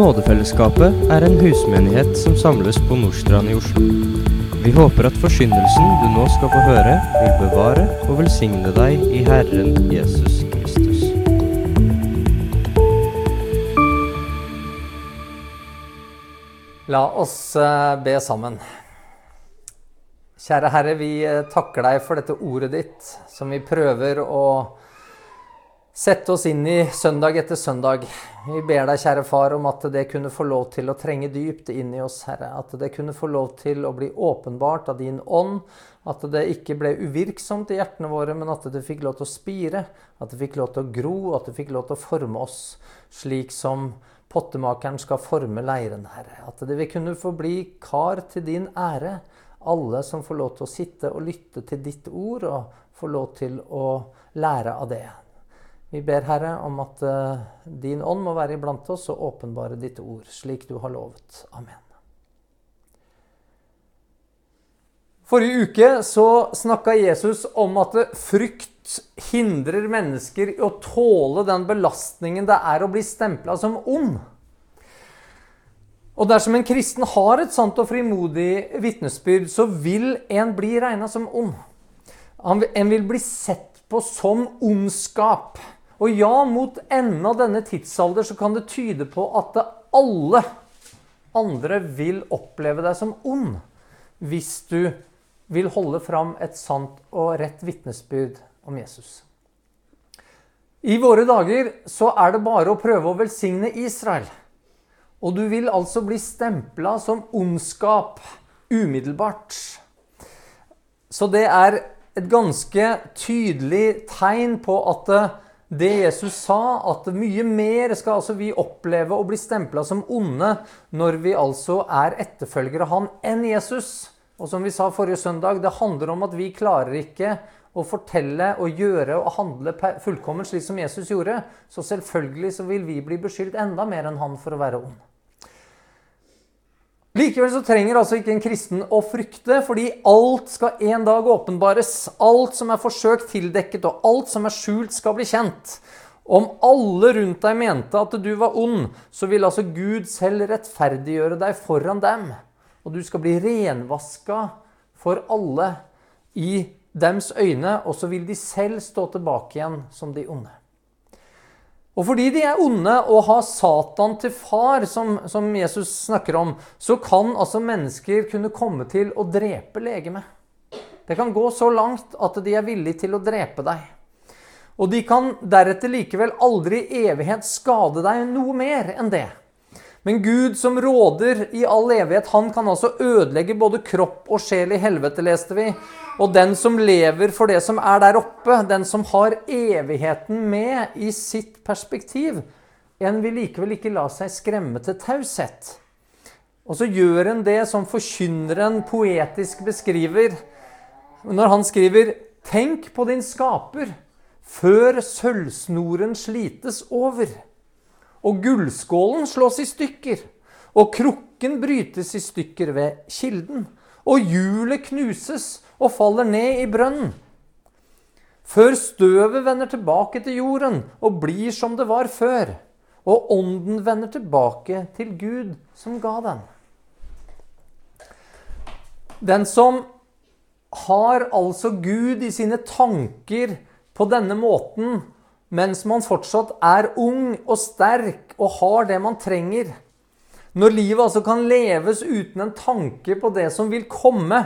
Nådefellesskapet er en husmenighet som samles på Nordstrand i Oslo. Vi håper at forsyndelsen du nå skal få høre, vil bevare og velsigne deg i Herren Jesus Kristus. La oss eh, be sammen. Kjære Herre, vi eh, takker deg for dette ordet ditt, som vi prøver å sette oss inn i søndag etter søndag. Vi ber deg, kjære far, om at det kunne få lov til å trenge dypt inn i oss, Herre. At det kunne få lov til å bli åpenbart av din ånd. At det ikke ble uvirksomt i hjertene våre, men at det fikk lov til å spire. At det fikk lov til å gro, at det fikk lov til å forme oss slik som pottemakeren skal forme leiren, Herre. At det vil kunne få bli kar til din ære. Alle som får lov til å sitte og lytte til ditt ord, og får lov til å lære av det. Vi ber, Herre, om at uh, din ånd må være iblant oss og åpenbare ditt ord, slik du har lovet. Amen. Forrige uke så snakka Jesus om at frykt hindrer mennesker i å tåle den belastningen det er å bli stempla som ond. Og dersom en kristen har et sant og frimodig vitnesbyrd, så vil en bli regna som ond. En vil bli sett på som ondskap. Og ja, mot enden av denne tidsalder så kan det tyde på at alle andre vil oppleve deg som ond hvis du vil holde fram et sant og rett vitnesbyrd om Jesus. I våre dager så er det bare å prøve å velsigne Israel. Og du vil altså bli stempla som ondskap umiddelbart. Så det er et ganske tydelig tegn på at det Jesus sa, at mye mer skal altså vi oppleve å bli stempla som onde når vi altså er etterfølgere av han enn Jesus. Og som vi sa forrige søndag, det handler om at vi klarer ikke å fortelle og gjøre og handle fullkomment slik som Jesus gjorde. Så selvfølgelig så vil vi bli beskyldt enda mer enn han for å være ond. Likevel så trenger altså ikke en kristen å frykte, fordi alt skal en dag åpenbares. Alt som er forsøkt tildekket, og alt som er skjult, skal bli kjent. Om alle rundt deg mente at du var ond, så vil altså Gud selv rettferdiggjøre deg foran dem. Og du skal bli renvaska for alle i dems øyne, og så vil de selv stå tilbake igjen som de onde. Og fordi de er onde og har Satan til far, som, som, Jesus snakker om, så kan altså mennesker kunne komme til å drepe legemet. Det kan gå så langt at de er villige til å drepe deg. Og de kan deretter likevel aldri i evighet skade deg noe mer enn det. Men Gud som råder i all evighet, han kan altså ødelegge både kropp og sjel i helvete, leste vi. Og den som lever for det som er der oppe, den som har evigheten med i sitt perspektiv, en vil likevel ikke la seg skremme til taushet. Og så gjør en det som forkynneren poetisk beskriver, når han skriver Tenk på din skaper før sølvsnoren slites over og gullskålen slås i stykker, og krukken brytes i stykker ved kilden, og hjulet knuses og faller ned i brønnen. Før støvet vender tilbake til jorden og blir som det var før, og ånden vender tilbake til Gud som ga den. Den som har altså Gud i sine tanker på denne måten, mens man fortsatt er ung og sterk og har det man trenger. Når livet altså kan leves uten en tanke på det som vil komme.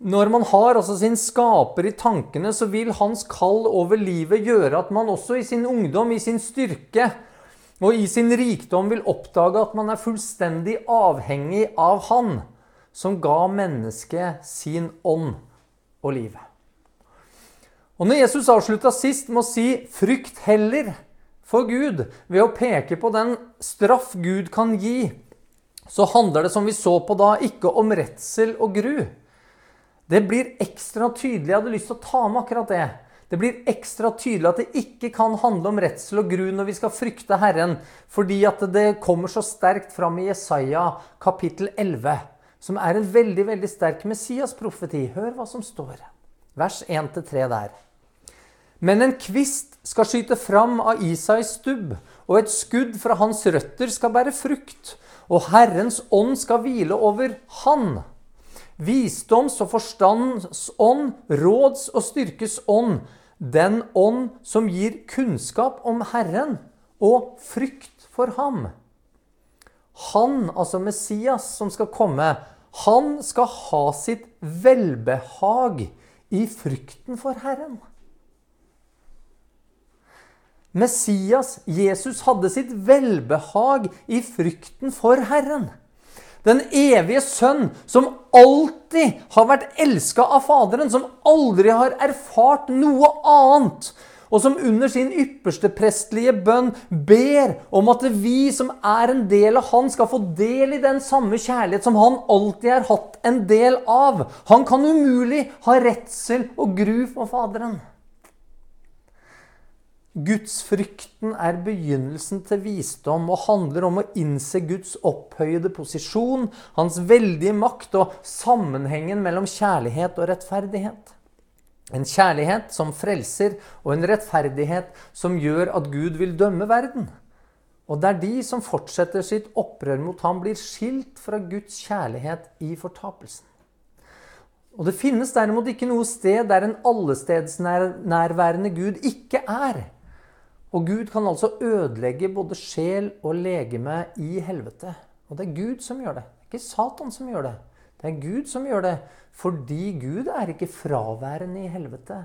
Når man har altså sin skaper i tankene, så vil hans kall over livet gjøre at man også i sin ungdom, i sin styrke og i sin rikdom vil oppdage at man er fullstendig avhengig av Han som ga mennesket sin ånd og livet. Og når Jesus avslutta sist med å si 'frykt heller for Gud' ved å peke på den straff Gud kan gi, så handler det, som vi så på da, ikke om redsel og gru. Det blir ekstra tydelig. Jeg hadde lyst til å ta med akkurat det. Det blir ekstra tydelig at det ikke kan handle om redsel og gru når vi skal frykte Herren, fordi at det kommer så sterkt fram i Jesaja kapittel 11, som er en veldig veldig sterk Messias-profeti. Hør hva som står. Vers 1-3 der. Men en kvist skal skyte fram av Isais stubb, og et skudd fra hans røtter skal bære frukt, og Herrens ånd skal hvile over han. Visdoms- og forstands ånd, råds- og styrkes ånd, den ånd som gir kunnskap om Herren og frykt for ham. Han, altså Messias, som skal komme, han skal ha sitt velbehag i frykten for Herren. Messias, Jesus, hadde sitt velbehag i frykten for Herren. Den evige sønn som alltid har vært elska av Faderen, som aldri har erfart noe annet, og som under sin ypperste prestlige bønn ber om at vi som er en del av han, skal få del i den samme kjærlighet som han alltid har hatt en del av. Han kan umulig ha redsel og gru for Faderen. Gudsfrykten er begynnelsen til visdom og handler om å innse Guds opphøyede posisjon, hans veldige makt og sammenhengen mellom kjærlighet og rettferdighet. En kjærlighet som frelser, og en rettferdighet som gjør at Gud vil dømme verden. Og der de som fortsetter sitt opprør mot ham, blir skilt fra Guds kjærlighet i fortapelsen. Og Det finnes derimot ikke noe sted der en allestedsnærværende Gud ikke er. Og Gud kan altså ødelegge både sjel og legeme i helvete. Og det er Gud som gjør det. Det er ikke Satan som gjør det. Det er Gud som gjør det. Fordi Gud er ikke fraværende i helvete.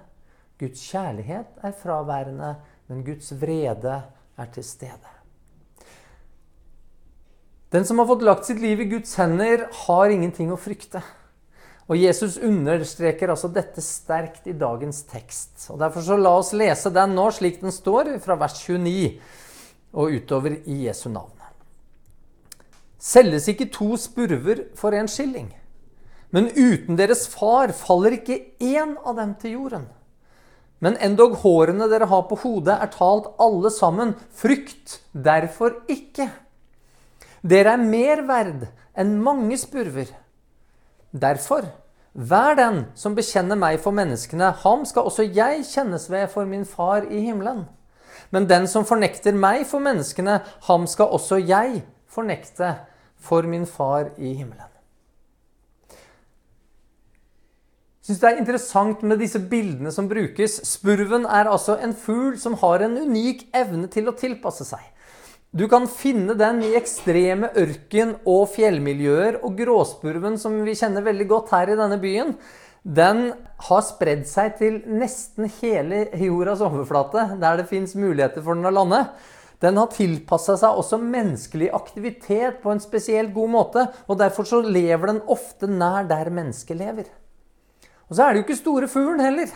Guds kjærlighet er fraværende, men Guds vrede er til stede. Den som har fått lagt sitt liv i Guds hender, har ingenting å frykte. Og Jesus understreker altså dette sterkt i dagens tekst. Og Derfor så la oss lese den nå slik den står, fra vers 29 og utover i Jesu navn. Selges ikke to spurver for en skilling? Men uten deres far faller ikke én av dem til jorden. Men endog hårene dere har på hodet, er talt alle sammen. Frykt derfor ikke. Dere er mer verd enn mange spurver. Derfor, vær den som bekjenner meg for menneskene, ham skal også jeg kjennes ved for min far i himmelen. Men den som fornekter meg for menneskene, ham skal også jeg fornekte for min far i himmelen. Jeg synes Det er interessant med disse bildene som brukes. Spurven er altså en fugl som har en unik evne til å tilpasse seg. Du kan finne den i ekstreme ørken- og fjellmiljøer. Og gråspurven, som vi kjenner veldig godt her i denne byen, den har spredd seg til nesten hele jordas overflate, der det fins muligheter for den å lande. Den har tilpassa seg også menneskelig aktivitet på en spesielt god måte. og Derfor så lever den ofte nær der mennesket lever. Og så er det jo ikke store fuglen heller.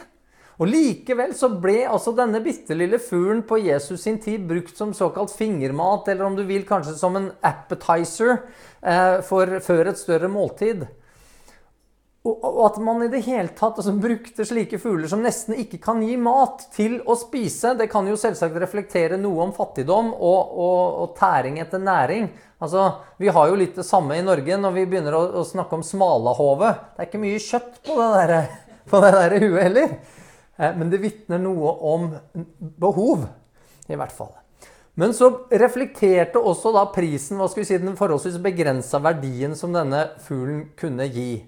Og Likevel så ble altså denne bitte lille fuglen på Jesus sin tid brukt som såkalt fingermat, eller om du vil kanskje som en appetizer eh, for, før et større måltid. Og, og, at man i det hele tatt altså, brukte slike fugler som nesten ikke kan gi mat, til å spise, det kan jo selvsagt reflektere noe om fattigdom og, og tæring etter næring. Altså, Vi har jo litt det samme i Norge når vi begynner å, å snakke om smalahove. Det er ikke mye kjøtt på det der, på huet heller. Eh, men det vitner noe om behov, i hvert fall. Men så reflekterte også da prisen hva skal vi si, den forholdsvis begrensa verdien som denne fuglen kunne gi.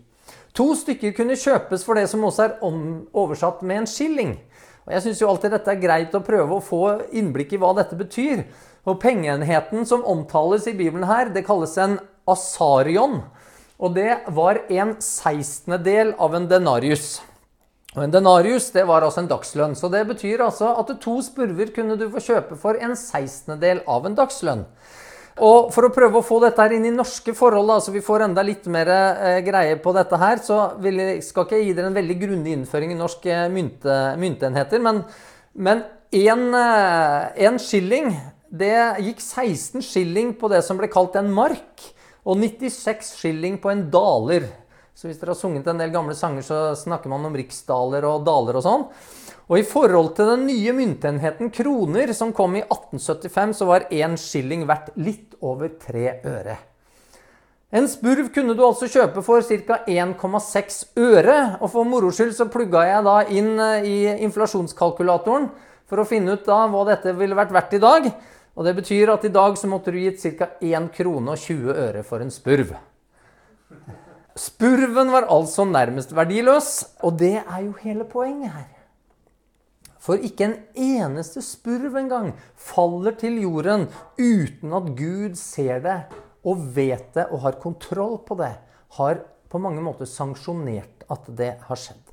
To stykker kunne kjøpes for det som også er oversatt med en skilling. Og Jeg syns alltid dette er greit å prøve å få innblikk i hva dette betyr. Og Pengeenheten som omtales i Bibelen her, det kalles en asarion. Og det var en sekstendedel av en denarius. Og En denarius det var altså en dagslønn. så Det betyr altså at to spurver kunne du få kjøpe for en sekstendedel av en dagslønn. Og For å prøve å få dette her inn i norske forhold, da, så vi får enda litt mer eh, greie på dette her, så jeg, skal ikke jeg gi dere en veldig grundig innføring i norske mynte, myntenheter. Men, én eh, skilling det gikk 16 skilling på det som ble kalt en mark, og 96 skilling på en daler. Så hvis dere har sunget en del gamle sanger, så snakker man om riksdaler og daler og sånn. Og i forhold til den nye myntenheten kroner, som kom i 1875, så var én skilling verdt litt over tre øre. En spurv kunne du altså kjøpe for ca. 1,6 øre. Og for moro skyld så plugga jeg da inn eh, i inflasjonskalkulatoren for å finne ut da hva dette ville vært verdt i dag. Og det betyr at i dag så måtte du gitt ca. 1 krone og 20 øre for en spurv. Spurven var altså nærmest verdiløs, og det er jo hele poenget her. For ikke en eneste spurv engang faller til jorden uten at Gud ser det og vet det og har kontroll på det. Har på mange måter sanksjonert at det har skjedd.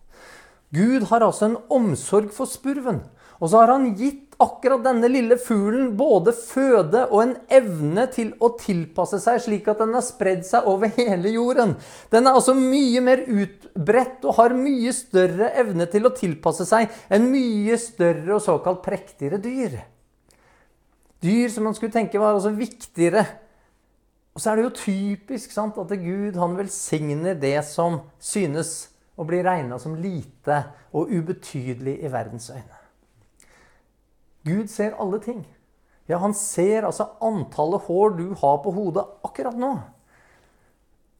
Gud har altså en omsorg for spurven. Og så har han gitt akkurat denne lille fuglen både føde og en evne til å tilpasse seg, slik at den har spredd seg over hele jorden. Den er altså mye mer utbredt og har mye større evne til å tilpasse seg enn mye større og såkalt prektigere dyr. Dyr som man skulle tenke var altså viktigere. Og så er det jo typisk sant, at Gud han velsigner det som synes å bli regna som lite og ubetydelig i verdens øyne. Gud ser alle ting. Ja, han ser altså antallet hår du har på hodet akkurat nå.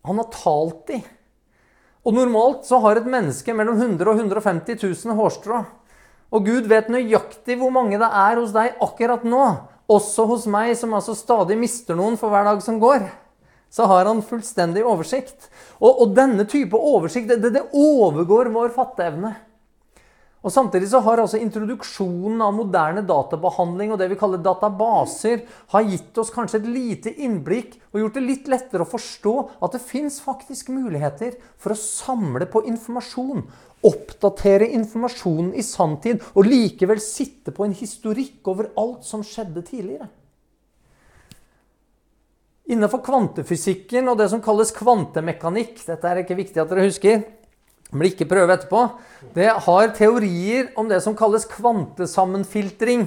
Han har talt de. Og normalt så har et menneske mellom 100 og 150 000 hårstrå. Og Gud vet nøyaktig hvor mange det er hos deg akkurat nå. Også hos meg, som altså stadig mister noen for hver dag som går. Så har han fullstendig oversikt. Og, og denne type oversikt det, det overgår vår fatteevne. Og Samtidig så har altså introduksjonen av moderne databehandling og det vi kaller databaser, har gitt oss kanskje et lite innblikk og gjort det litt lettere å forstå at det fins faktisk muligheter for å samle på informasjon, oppdatere informasjonen i sanntid og likevel sitte på en historikk over alt som skjedde tidligere. Innenfor kvantefysikken og det som kalles kvantemekanikk Dette er ikke viktig at dere husker blir ikke prøve etterpå. Det har teorier om det som kalles kvantesammenfiltring.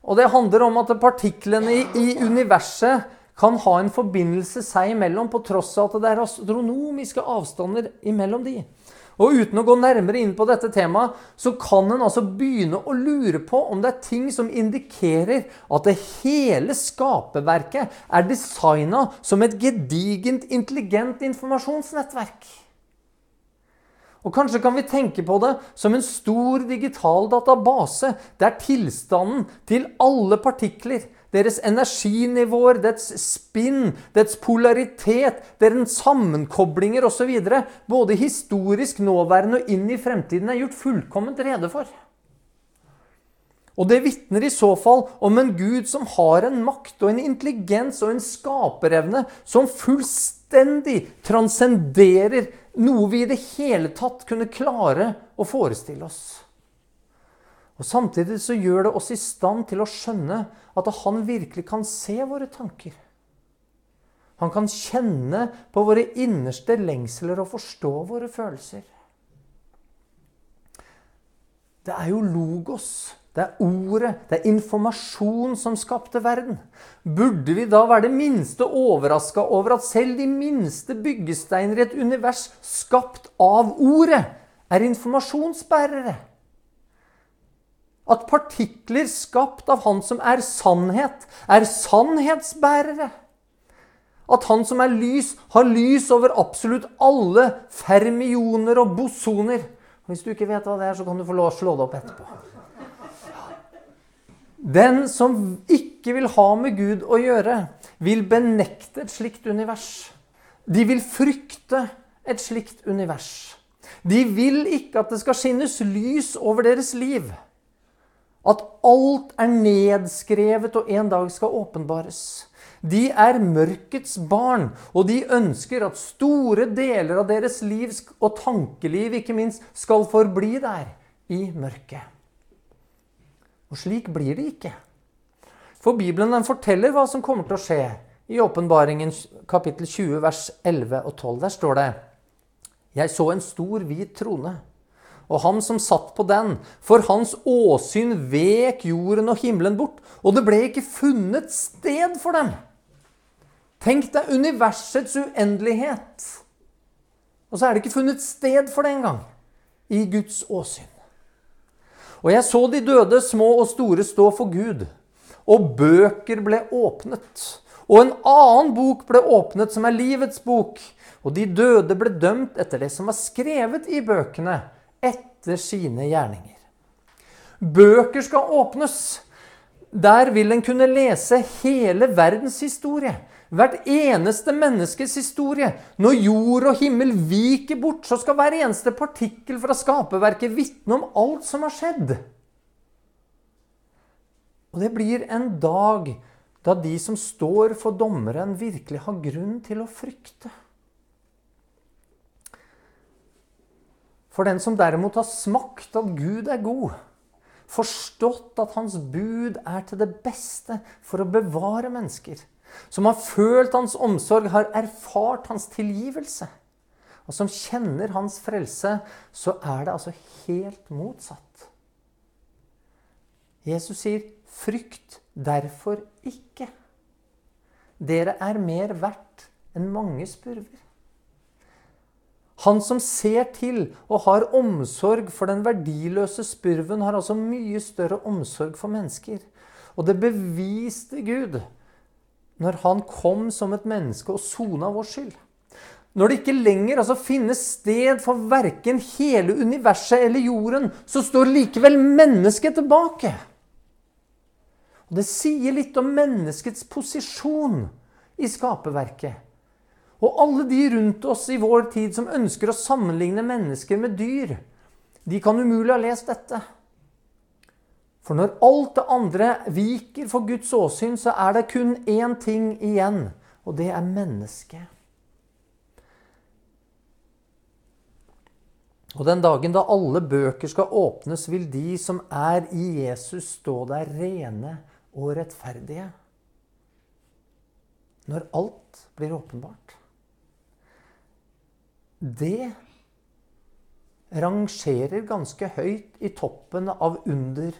Og det handler om at partiklene i, i universet kan ha en forbindelse seg imellom, på tross av at det er astronomiske avstander imellom de. Og uten å gå nærmere inn på dette temaet, så kan en altså begynne å lure på om det er ting som indikerer at det hele skaperverket er designa som et gedigent, intelligent informasjonsnettverk. Og Kanskje kan vi tenke på det som en stor digital database der tilstanden til alle partikler, deres energinivåer, dets spinn, dets polaritet, deres sammenkoblinger osv., både historisk, nåværende og inn i fremtiden, er gjort fullkomment rede for. Og det vitner i så fall om en gud som har en makt og en intelligens og en skaperevne som fullstendig transcenderer noe vi i det hele tatt kunne klare å forestille oss. Og Samtidig så gjør det oss i stand til å skjønne at han virkelig kan se våre tanker. Han kan kjenne på våre innerste lengsler og forstå våre følelser. Det er jo logos det er ordet, det er informasjon som skapte verden. Burde vi da være det minste overraska over at selv de minste byggesteiner i et univers skapt av ordet, er informasjonsbærere? At partikler skapt av Han som er sannhet, er sannhetsbærere? At Han som er lys, har lys over absolutt alle fermioner og bosoner? Hvis du ikke vet hva det er, så kan du få lov å slå det opp etterpå. Den som ikke vil ha med Gud å gjøre, vil benekte et slikt univers. De vil frykte et slikt univers. De vil ikke at det skal skinnes lys over deres liv. At alt er nedskrevet og en dag skal åpenbares. De er mørkets barn, og de ønsker at store deler av deres liv og tankeliv ikke minst skal forbli der i mørket. Og slik blir det ikke. For Bibelen den forteller hva som kommer til å skje. I Åpenbaringen kapittel 20 vers 11 og 12 der står det Jeg så en stor, hvit trone, og han som satt på den. For hans åsyn vek jorden og himmelen bort, og det ble ikke funnet sted for dem. Tenk deg universets uendelighet. Og så er det ikke funnet sted for det engang i Guds åsyn. Og jeg så de døde, små og store, stå for Gud. Og bøker ble åpnet. Og en annen bok ble åpnet, som er livets bok. Og de døde ble dømt etter det som var skrevet i bøkene, etter sine gjerninger. Bøker skal åpnes. Der vil en kunne lese hele verdens historie. Hvert eneste menneskes historie. Når jord og himmel viker bort, så skal hver eneste partikkel fra skaperverket vitne om alt som har skjedd. Og det blir en dag da de som står for dommeren, virkelig har grunn til å frykte. For den som derimot har smakt at Gud er god, forstått at hans bud er til det beste for å bevare mennesker, som har følt hans omsorg, har erfart hans tilgivelse, og som kjenner hans frelse, så er det altså helt motsatt. Jesus sier, 'Frykt derfor ikke'. Dere er mer verdt enn mange spurver. Han som ser til og har omsorg for den verdiløse spurven, har altså mye større omsorg for mennesker. Og det beviste Gud når han kom som et menneske og sona vår skyld. Når det ikke lenger altså, finnes sted for verken hele universet eller jorden, så står likevel mennesket tilbake. Og Det sier litt om menneskets posisjon i skaperverket. Og alle de rundt oss i vår tid som ønsker å sammenligne mennesker med dyr, de kan umulig ha lest dette. For når alt det andre viker for Guds åsyn, så er det kun én ting igjen, og det er mennesket. Og den dagen da alle bøker skal åpnes, vil de som er i Jesus, stå der rene og rettferdige. Når alt blir åpenbart. Det rangerer ganske høyt i toppen av under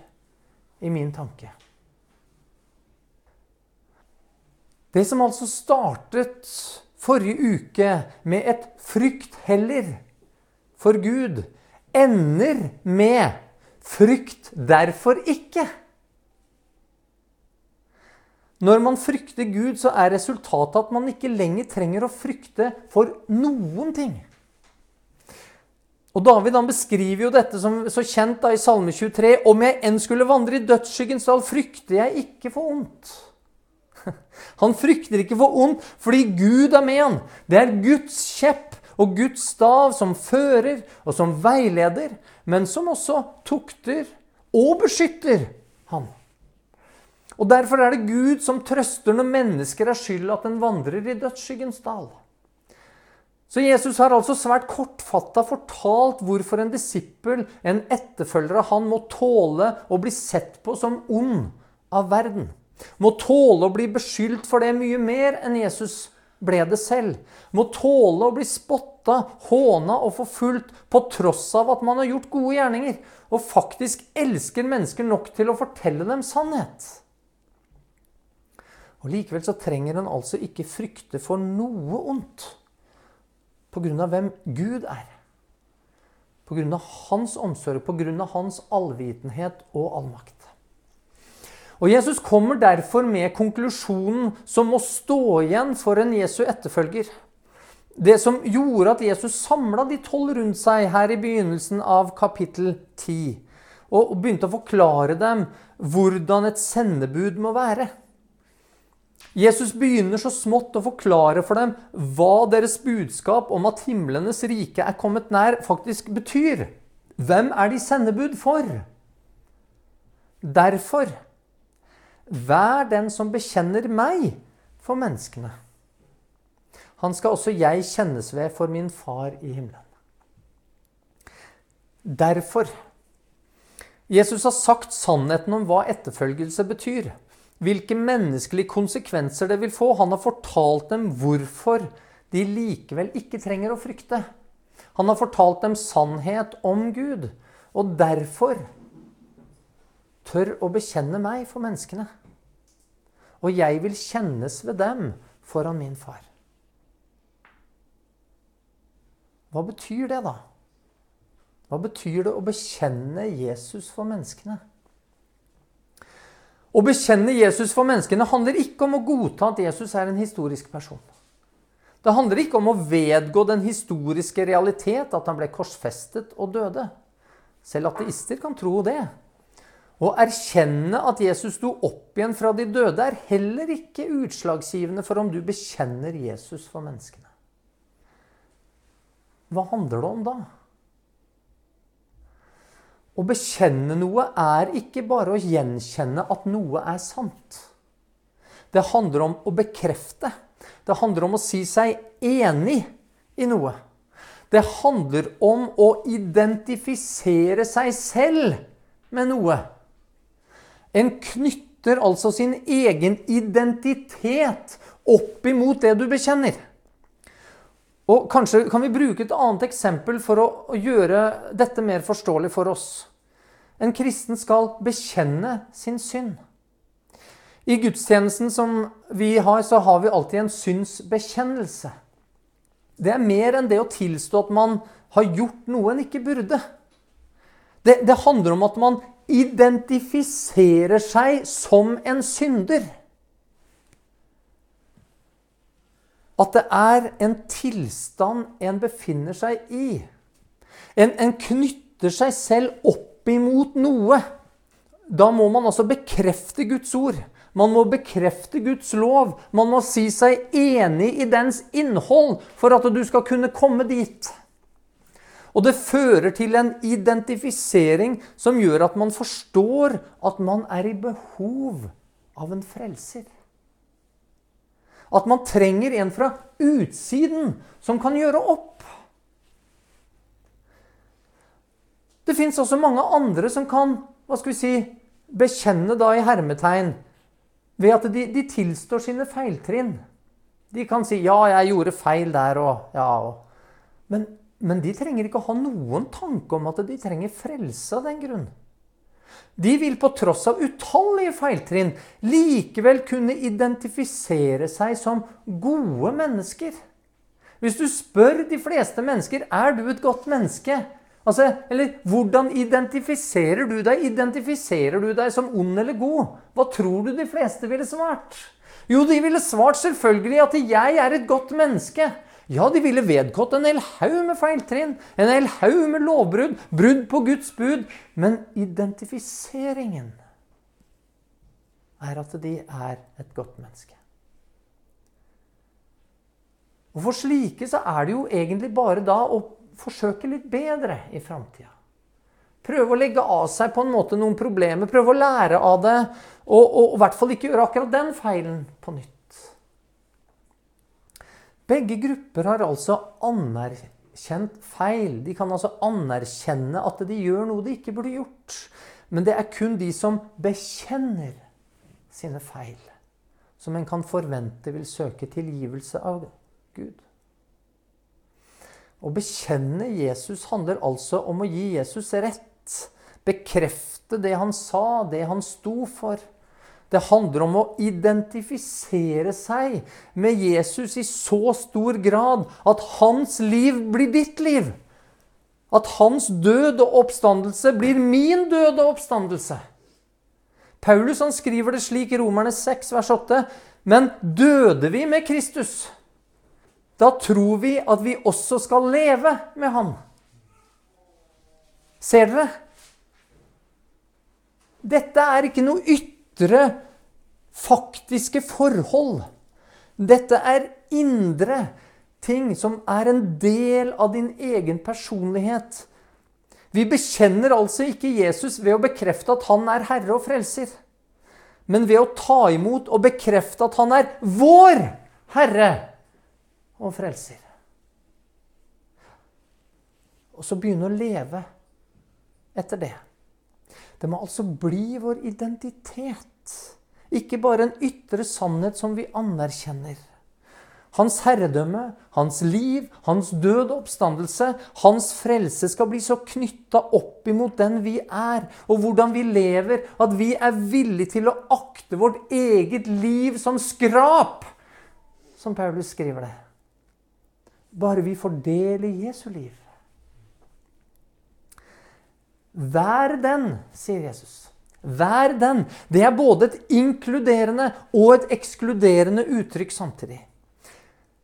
i min tanke. Det som altså startet forrige uke med et frykt heller for Gud, ender med frykt derfor ikke. Når man frykter Gud, så er resultatet at man ikke lenger trenger å frykte for noen ting. Og David han beskriver jo dette som så kjent da i Salme 23. Om jeg enn skulle vandre i dødsskyggens dal, frykter jeg ikke for ondt. Han frykter ikke for ondt fordi Gud er med han. Det er Guds kjepp og Guds stav som fører og som veileder, men som også tukter og beskytter han. Og Derfor er det Gud som trøster når mennesker er skyld at en vandrer i dødsskyggens dal. Så Jesus har altså svært kortfatta fortalt hvorfor en disippel, en etterfølger av han, må tåle å bli sett på som ond av verden. Må tåle å bli beskyldt for det mye mer enn Jesus ble det selv. Må tåle å bli spotta, håna og forfulgt på tross av at man har gjort gode gjerninger, og faktisk elsker mennesker nok til å fortelle dem sannhet. Og Likevel så trenger en altså ikke frykte for noe ondt pga. hvem Gud er. Pga. hans omsorg, pga. hans allvitenhet og allmakt. Og Jesus kommer derfor med konklusjonen som må stå igjen for en Jesu etterfølger. Det som gjorde at Jesus samla de tolv rundt seg her i begynnelsen av kapittel 10, og begynte å forklare dem hvordan et sendebud må være. Jesus begynner så smått å forklare for dem hva deres budskap om at himlenes rike er kommet nær, faktisk betyr. Hvem er de sendebud for? Derfor Vær den som bekjenner meg for menneskene. Han skal også jeg kjennes ved for min far i himmelen. Derfor Jesus har sagt sannheten om hva etterfølgelse betyr hvilke menneskelige konsekvenser det vil få. Han har fortalt dem hvorfor de likevel ikke trenger å frykte. Han har fortalt dem sannhet om Gud, og derfor tør å bekjenne meg for menneskene. Og jeg vil kjennes ved dem foran min far. Hva betyr det, da? Hva betyr det å bekjenne Jesus for menneskene? Å bekjenne Jesus for menneskene handler ikke om å godta at Jesus er en historisk person. Det handler ikke om å vedgå den historiske realitet, at han ble korsfestet og døde. Selv ateister kan tro det. Å erkjenne at Jesus sto opp igjen fra de døde, er heller ikke utslagsgivende for om du bekjenner Jesus for menneskene. Hva handler det om da? Å bekjenne noe er ikke bare å gjenkjenne at noe er sant. Det handler om å bekrefte. Det handler om å si seg enig i noe. Det handler om å identifisere seg selv med noe. En knytter altså sin egen identitet opp imot det du bekjenner. Og Kanskje kan vi bruke et annet eksempel for å, gjøre dette mer forståelig for oss. En kristen skal bekjenne sin synd. I gudstjenesten som vi har, så har vi alltid en synsbekjennelse. Det er mer enn det å tilstå at man har gjort noe en ikke burde. Det, det handler om at man identifiserer seg som en synder. At det er en tilstand en befinner seg i. En, en knytter seg selv opp imot noe. Da må man altså bekrefte Guds ord. Man må bekrefte Guds lov. Man må si seg enig i dens innhold for at du skal kunne komme dit. Og det fører til en identifisering som gjør at man forstår at man er i behov av en frelser. At man trenger en fra utsiden som kan gjøre opp. Det fins også mange andre som kan hva skal vi si, bekjenne da i hermetegn ved at de, de tilstår sine feiltrinn. De kan si 'ja, jeg gjorde feil der' og ja. Og. Men men de trenger ikke å ha noen tanke om at de trenger frelse av den grunn. De vil på tross av utallige feiltrinn likevel kunne identifisere seg som gode mennesker. Hvis du spør de fleste mennesker er du et godt menneske, altså, eller hvordan identifiserer du deg? Identifiserer du deg som ond eller god? Hva tror du de fleste ville svart? Jo, de ville svart selvfølgelig at jeg er et godt menneske. Ja, de ville vedgått en hel haug med feiltrinn, en hel haug med lovbrudd, brudd på Guds bud. Men identifiseringen er at de er et godt menneske. Og For slike så er det jo egentlig bare da å forsøke litt bedre i framtida. Prøve å legge av seg på en måte noen problemer, prøve å lære av det, og, og i hvert fall ikke gjøre akkurat den feilen på nytt. Begge grupper har altså anerkjent feil. De kan altså anerkjenne at de gjør noe de ikke burde gjort. Men det er kun de som bekjenner sine feil, som en kan forvente vil søke tilgivelse av Gud. Å bekjenne Jesus handler altså om å gi Jesus rett. Bekrefte det han sa, det han sto for. Det handler om å identifisere seg med Jesus i så stor grad at hans liv blir ditt liv. At hans død og oppstandelse blir min død og oppstandelse. Paulus han skriver det slik i Romerne 6, vers 8.: Men døde vi med Kristus, da tror vi at vi også skal leve med Han. Ser dere? Dette er ikke noe ytterligere ytre, faktiske forhold. Dette er indre ting som er en del av din egen personlighet. Vi bekjenner altså ikke Jesus ved å bekrefte at han er herre og frelser, men ved å ta imot og bekrefte at han er vår herre og frelser. Og så begynne å leve etter det. Det må altså bli vår identitet. Ikke bare en ytre sannhet som vi anerkjenner. Hans herredømme, hans liv, hans død og oppstandelse, hans frelse skal bli så knytta opp imot den vi er, og hvordan vi lever, at vi er villige til å akte vårt eget liv som skrap, som Paulus skriver det. Bare vi får del i Jesu liv. Vær den, sier Jesus. Vær den. Det er både et inkluderende og et ekskluderende uttrykk samtidig.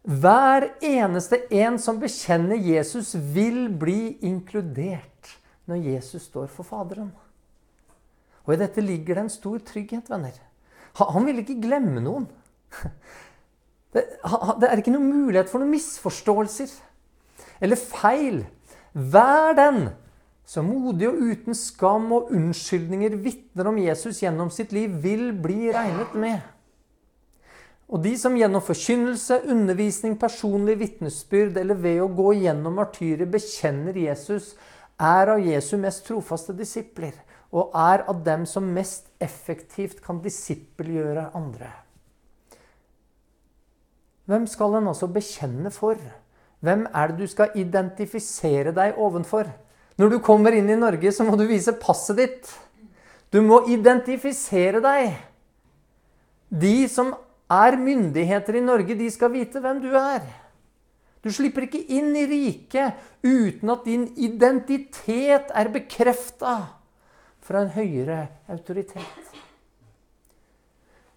Hver eneste en som bekjenner Jesus, vil bli inkludert når Jesus står for Faderen. Og i dette ligger det en stor trygghet, venner. Han vil ikke glemme noen. Det, er ikke noen mulighet for noen misforståelser eller feil. Vær den som modig og uten skam og unnskyldninger vitner om Jesus gjennom sitt liv, vil bli regnet med. Og de som gjennom forkynnelse, undervisning, personlig vitnesbyrd eller ved å gå gjennom martyret bekjenner Jesus, er av Jesu mest trofaste disipler og er av dem som mest effektivt kan disippelgjøre andre. Hvem skal en altså bekjenne for? Hvem er det du skal identifisere deg ovenfor? Når du kommer inn i Norge, så må du vise passet ditt. Du må identifisere deg. De som er myndigheter i Norge, de skal vite hvem du er. Du slipper ikke inn i riket uten at din identitet er bekrefta fra en høyere autoritet.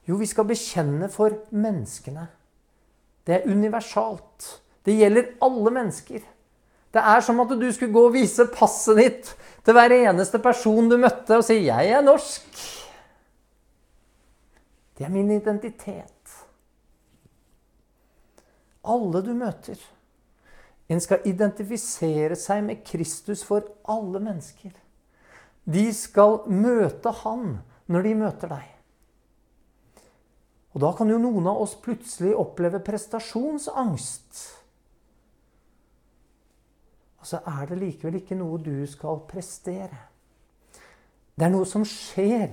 Jo, vi skal bekjenne for menneskene. Det er universalt. Det gjelder alle mennesker. Det er som at du skulle gå og vise passet ditt til hver eneste person du møtte, og si 'Jeg er norsk'. Det er min identitet. Alle du møter. En skal identifisere seg med Kristus for alle mennesker. De skal møte Han når de møter deg. Og da kan jo noen av oss plutselig oppleve prestasjonsangst. Og så er det likevel ikke noe du skal prestere. Det er noe som skjer.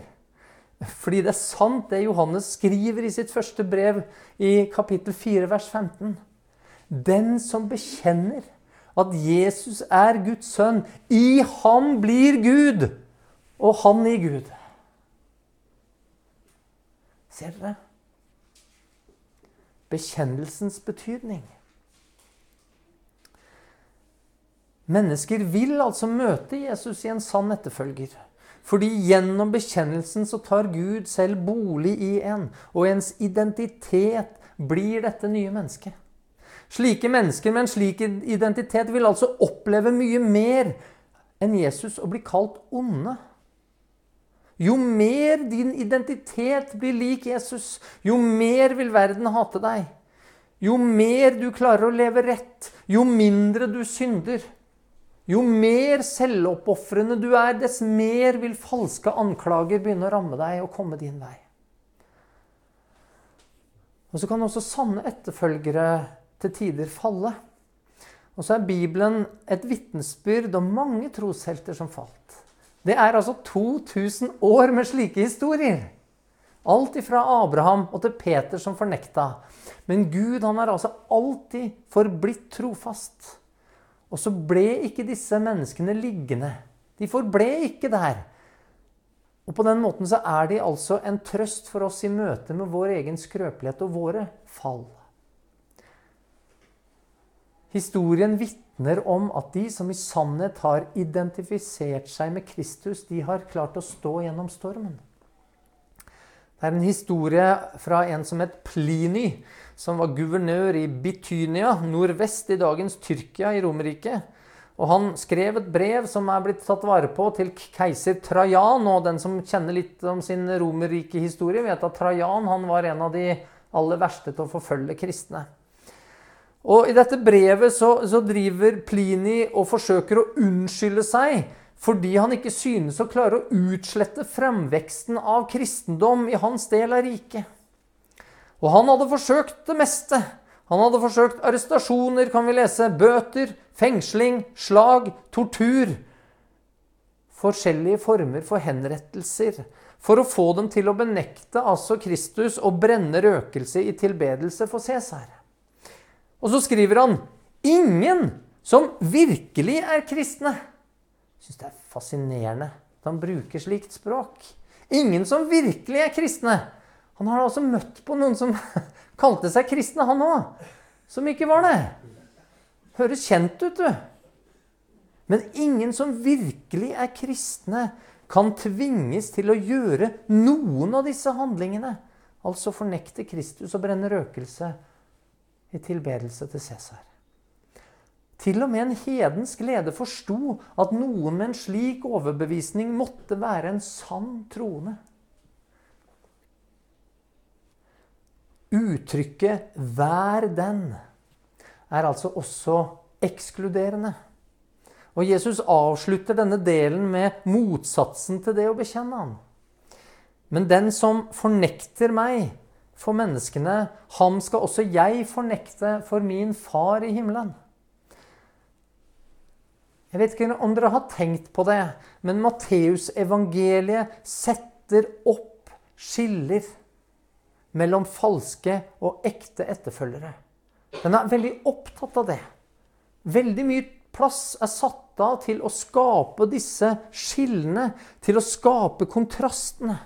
Fordi det er sant, det Johannes skriver i sitt første brev i kapittel 4, vers 15. Den som bekjenner at Jesus er Guds sønn, i ham blir Gud, og han i Gud. Ser dere? Bekjennelsens betydning. Mennesker vil altså møte Jesus i en sann etterfølger. Fordi gjennom bekjennelsen så tar Gud selv bolig i en, og ens identitet blir dette nye mennesket. Slike mennesker med en slik identitet vil altså oppleve mye mer enn Jesus å bli kalt onde. Jo mer din identitet blir lik Jesus, jo mer vil verden hate deg. Jo mer du klarer å leve rett, jo mindre du synder. Jo mer selvoppofrende du er, dess mer vil falske anklager begynne å ramme deg og komme din vei. Og Så kan også sanne etterfølgere til tider falle. Og så er Bibelen et vitnesbyrd om mange troshelter som falt. Det er altså 2000 år med slike historier. Alt ifra Abraham og til Peter som fornekta. Men Gud han har altså alltid forblitt trofast. Og så ble ikke disse menneskene liggende. De forble ikke der. Og på den måten så er de altså en trøst for oss i møte med vår egen skrøpelighet og våre fall. Historien vitner om at de som i sannhet har identifisert seg med Kristus, de har klart å stå gjennom stormen. Det er en historie fra en som het Pliny, som var guvernør i Bitynia, nordvest i dagens Tyrkia i Romerriket. Og han skrev et brev som er blitt tatt vare på til keiser Trajan. Og den som kjenner litt om sin Romerrike-historie, vet at Trajan var en av de aller verste til å forfølge kristne. Og I dette brevet så, så driver Plini og forsøker å unnskylde seg fordi han ikke synes å klare å utslette fremveksten av kristendom i hans del av riket. Og han hadde forsøkt det meste. Han hadde forsøkt arrestasjoner, kan vi lese, bøter, fengsling, slag, tortur. Forskjellige former for henrettelser. For å få dem til å benekte altså Kristus og brenne røkelse i tilbedelse for Cæsar. Og så skriver han ingen som virkelig er kristne. Jeg syns det er fascinerende at han bruker slikt språk. Ingen som virkelig er kristne. Han har altså møtt på noen som kalte seg kristne, han òg. Som ikke var det. Høres kjent ut, du. Men ingen som virkelig er kristne, kan tvinges til å gjøre noen av disse handlingene. Altså fornekte Kristus og brenne røkelse i tilbedelse til Cæsar. Til og med en hedensk leder forsto at noen med en slik overbevisning måtte være en sann troende. Uttrykket 'vær den' er altså også ekskluderende. Og Jesus avslutter denne delen med motsatsen til det å bekjenne ham. Men den som fornekter meg for menneskene, ham skal også jeg fornekte for min far i himmelen. Jeg vet ikke om dere har tenkt på det, men Matteusevangeliet setter opp skiller mellom falske og ekte etterfølgere. Den er veldig opptatt av det. Veldig mye plass er satt av til å skape disse skillene, til å skape kontrastene.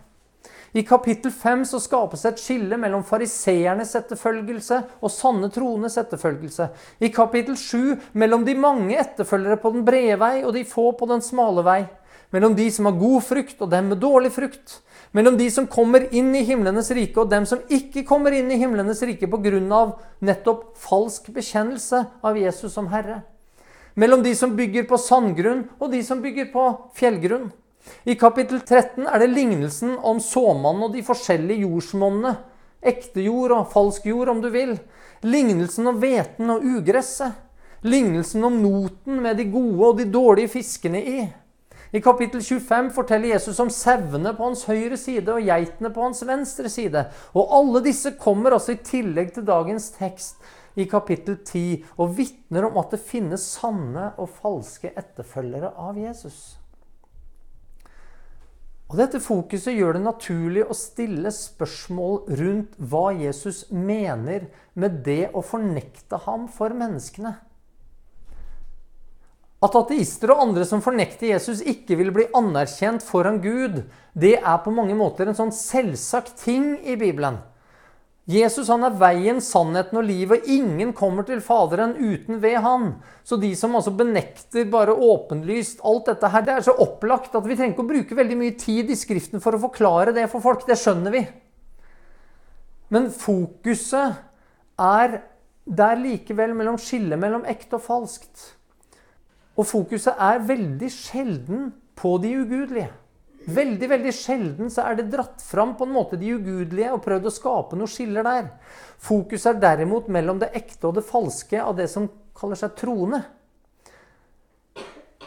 I kapittel 5 så skapes et skille mellom fariseernes etterfølgelse og sanne troendes etterfølgelse. I kapittel 7 mellom de mange etterfølgere på den brede vei og de få på den smale vei. Mellom de som har god frukt og dem med dårlig frukt. Mellom de som kommer inn i himlenes rike og dem som ikke kommer inn i himlenes rike pga. nettopp falsk bekjennelse av Jesus som Herre. Mellom de som bygger på sandgrunn og de som bygger på fjellgrunn. I kapittel 13 er det lignelsen om såmannen og de forskjellige jordsmonnene. Ekte jord og falsk jord, om du vil. Lignelsen om hveten og ugresset. Lignelsen om noten med de gode og de dårlige fiskene i. I kapittel 25 forteller Jesus om sauene på hans høyre side og geitene på hans venstre side. Og alle disse kommer altså i tillegg til dagens tekst i kapittel 10 og vitner om at det finnes sanne og falske etterfølgere av Jesus. Og Dette fokuset gjør det naturlig å stille spørsmål rundt hva Jesus mener med det å fornekte ham for menneskene. At ateister og andre som fornekter Jesus, ikke vil bli anerkjent foran Gud, det er på mange måter en sånn selvsagt ting i Bibelen. Jesus han er veien, sannheten og livet. Ingen kommer til Faderen uten ved han. Så de som altså benekter bare åpenlyst alt dette her, det er så opplagt at vi trenger ikke å bruke veldig mye tid i Skriften for å forklare det for folk. Det skjønner vi. Men fokuset er der likevel mellom skillet mellom ekte og falskt. Og fokuset er veldig sjelden på de ugudelige. Veldig veldig sjelden så er det dratt fram på en måte de ugudelige og prøvd å skape noe skiller der. Fokuset er derimot mellom det ekte og det falske av det som kaller seg troende.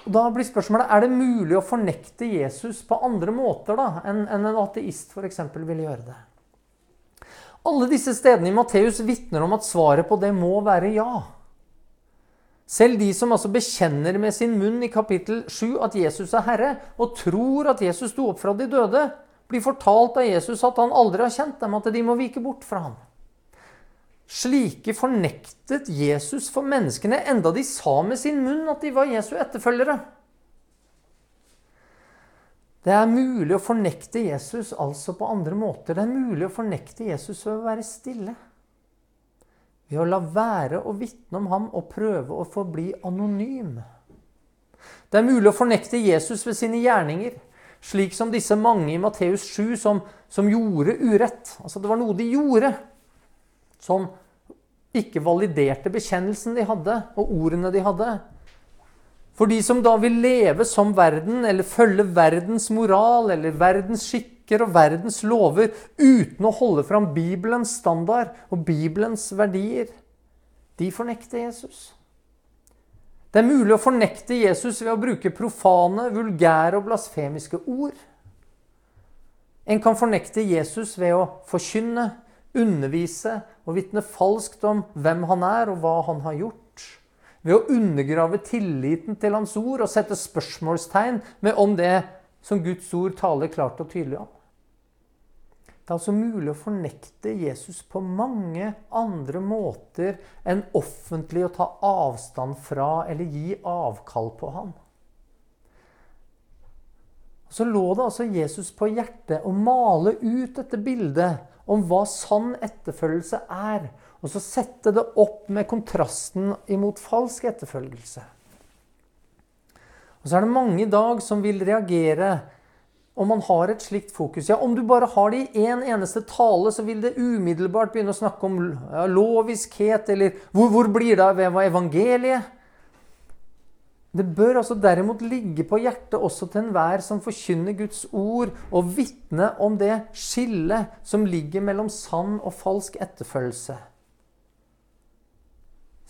Da blir spørsmålet er det mulig å fornekte Jesus på andre måter da, enn en ateist f.eks. ville gjøre det. Alle disse stedene i Matteus vitner om at svaret på det må være ja. Selv de som altså bekjenner med sin munn i kapittel 7 at Jesus er Herre, og tror at Jesus sto opp fra de døde, blir fortalt av Jesus at han aldri har kjent dem, at de må vike bort fra ham. Slike fornektet Jesus for menneskene, enda de sa med sin munn at de var Jesu etterfølgere. Det er mulig å fornekte Jesus altså på andre måter. Det er mulig å fornekte Jesus ved å være stille ved å la være å vitne om ham og prøve å forbli anonym. Det er mulig å fornekte Jesus ved sine gjerninger, slik som disse mange i Matteus 7 som, som gjorde urett. Altså Det var noe de gjorde som ikke validerte bekjennelsen de hadde, og ordene de hadde. For de som da vil leve som verden, eller følge verdens moral eller verdens skikker og verdens lover uten å holde fram Bibelens standard og Bibelens verdier, de fornekter Jesus. Det er mulig å fornekte Jesus ved å bruke profane, vulgære og blasfemiske ord. En kan fornekte Jesus ved å forkynne, undervise og vitne falskt om hvem han er og hva han har gjort ved å undergrave tilliten til Hans ord og sette spørsmålstegn med om det som Guds ord taler klart og tydelig om. Det er altså mulig å fornekte Jesus på mange andre måter enn offentlig å ta avstand fra eller gi avkall på ham. Så lå det altså Jesus på hjertet å male ut dette bildet om hva sann etterfølgelse er, og så sette det opp med kontrasten imot falsk etterfølgelse. Og så er det mange i dag som vil reagere om man har et slikt fokus. Ja, Om du bare har det i én en eneste tale, så vil det umiddelbart begynne å snakke om ja, loviskhet, eller hvor, hvor blir det av evangeliet? Det bør altså derimot ligge på hjertet også til enhver som forkynner Guds ord, og vitne om det skillet som ligger mellom sann og falsk etterfølgelse.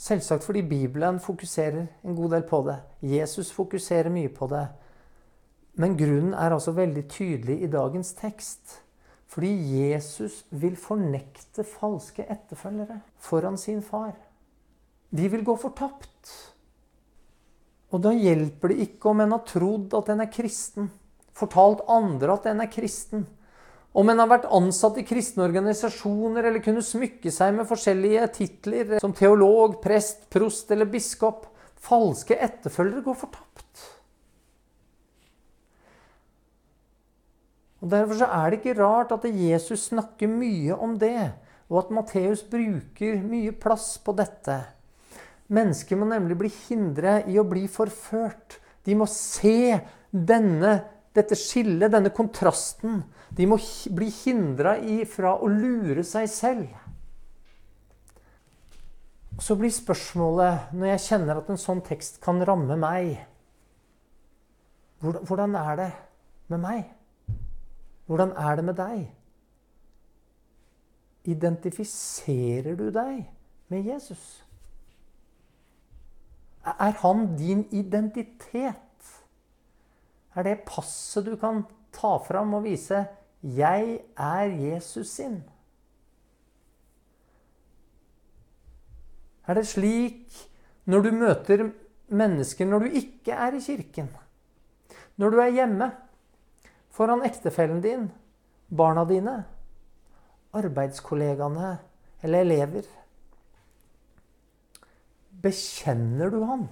Selvsagt fordi Bibelen fokuserer en god del på det. Jesus fokuserer mye på det. Men grunnen er altså veldig tydelig i dagens tekst. Fordi Jesus vil fornekte falske etterfølgere foran sin far. De vil gå fortapt. Og da hjelper det ikke om en har trodd at en er kristen, fortalt andre at en er kristen, om en har vært ansatt i kristne organisasjoner eller kunne smykke seg med forskjellige titler som teolog, prest, prost eller biskop. Falske etterfølgere går fortapt. Og Derfor så er det ikke rart at Jesus snakker mye om det, og at Matteus bruker mye plass på dette. Mennesker må nemlig bli hindret i å bli forført. De må se denne, dette skillet, denne kontrasten. De må bli hindra fra å lure seg selv. Så blir spørsmålet, når jeg kjenner at en sånn tekst kan ramme meg Hvordan er det med meg? Hvordan er det med deg? Identifiserer du deg med Jesus? Er han din identitet? Er det passet du kan ta fram og vise 'Jeg er Jesus sin'? Er det slik når du møter mennesker når du ikke er i kirken? Når du er hjemme, foran ektefellen din, barna dine, arbeidskollegaene eller elever? Bekjenner du han?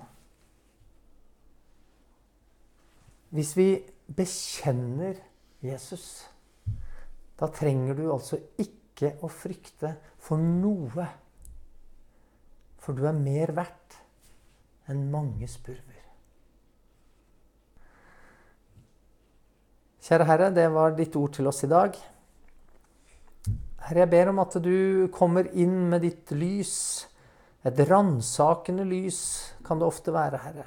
Hvis vi bekjenner Jesus, da trenger du altså ikke å frykte for noe. For du er mer verdt enn mange spurver. Kjære Herre, det var ditt ord til oss i dag. Herre, jeg ber om at du kommer inn med ditt lys et ransakende lys kan det ofte være, Herre.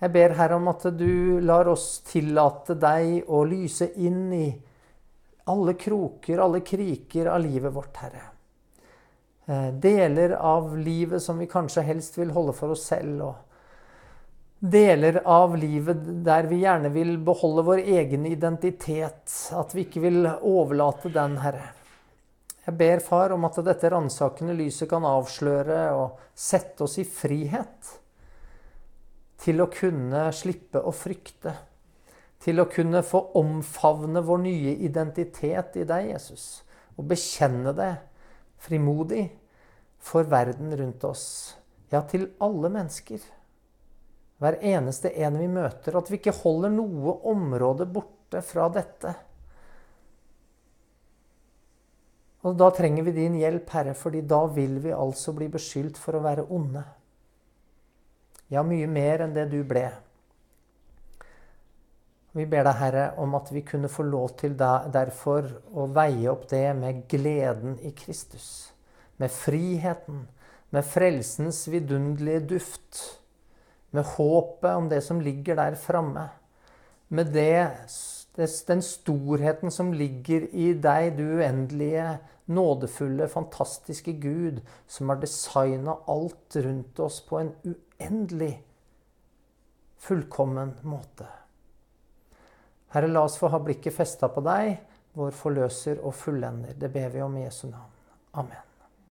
Jeg ber, Herre, om at du lar oss tillate deg å lyse inn i alle kroker, alle kriker av livet vårt, Herre. Eh, deler av livet som vi kanskje helst vil holde for oss selv. og Deler av livet der vi gjerne vil beholde vår egen identitet. At vi ikke vil overlate den, Herre. Jeg ber, far, om at dette ransakende lyset kan avsløre og sette oss i frihet til å kunne slippe å frykte. Til å kunne få omfavne vår nye identitet i deg, Jesus. Og bekjenne det frimodig for verden rundt oss. Ja, til alle mennesker. Hver eneste en vi møter. At vi ikke holder noe område borte fra dette. Og da trenger vi din hjelp, Herre, fordi da vil vi altså bli beskyldt for å være onde. Ja, mye mer enn det du ble. Vi ber deg, Herre, om at vi kunne få lov til derfor å veie opp det med gleden i Kristus. Med friheten, med frelsens vidunderlige duft. Med håpet om det som ligger der framme. Med det den storheten som ligger i deg, du uendelige, nådefulle, fantastiske Gud, som har designa alt rundt oss på en uendelig fullkommen måte. Herre, la oss få ha blikket festa på deg, vår forløser og fullender. Det ber vi om i Jesu navn. Amen.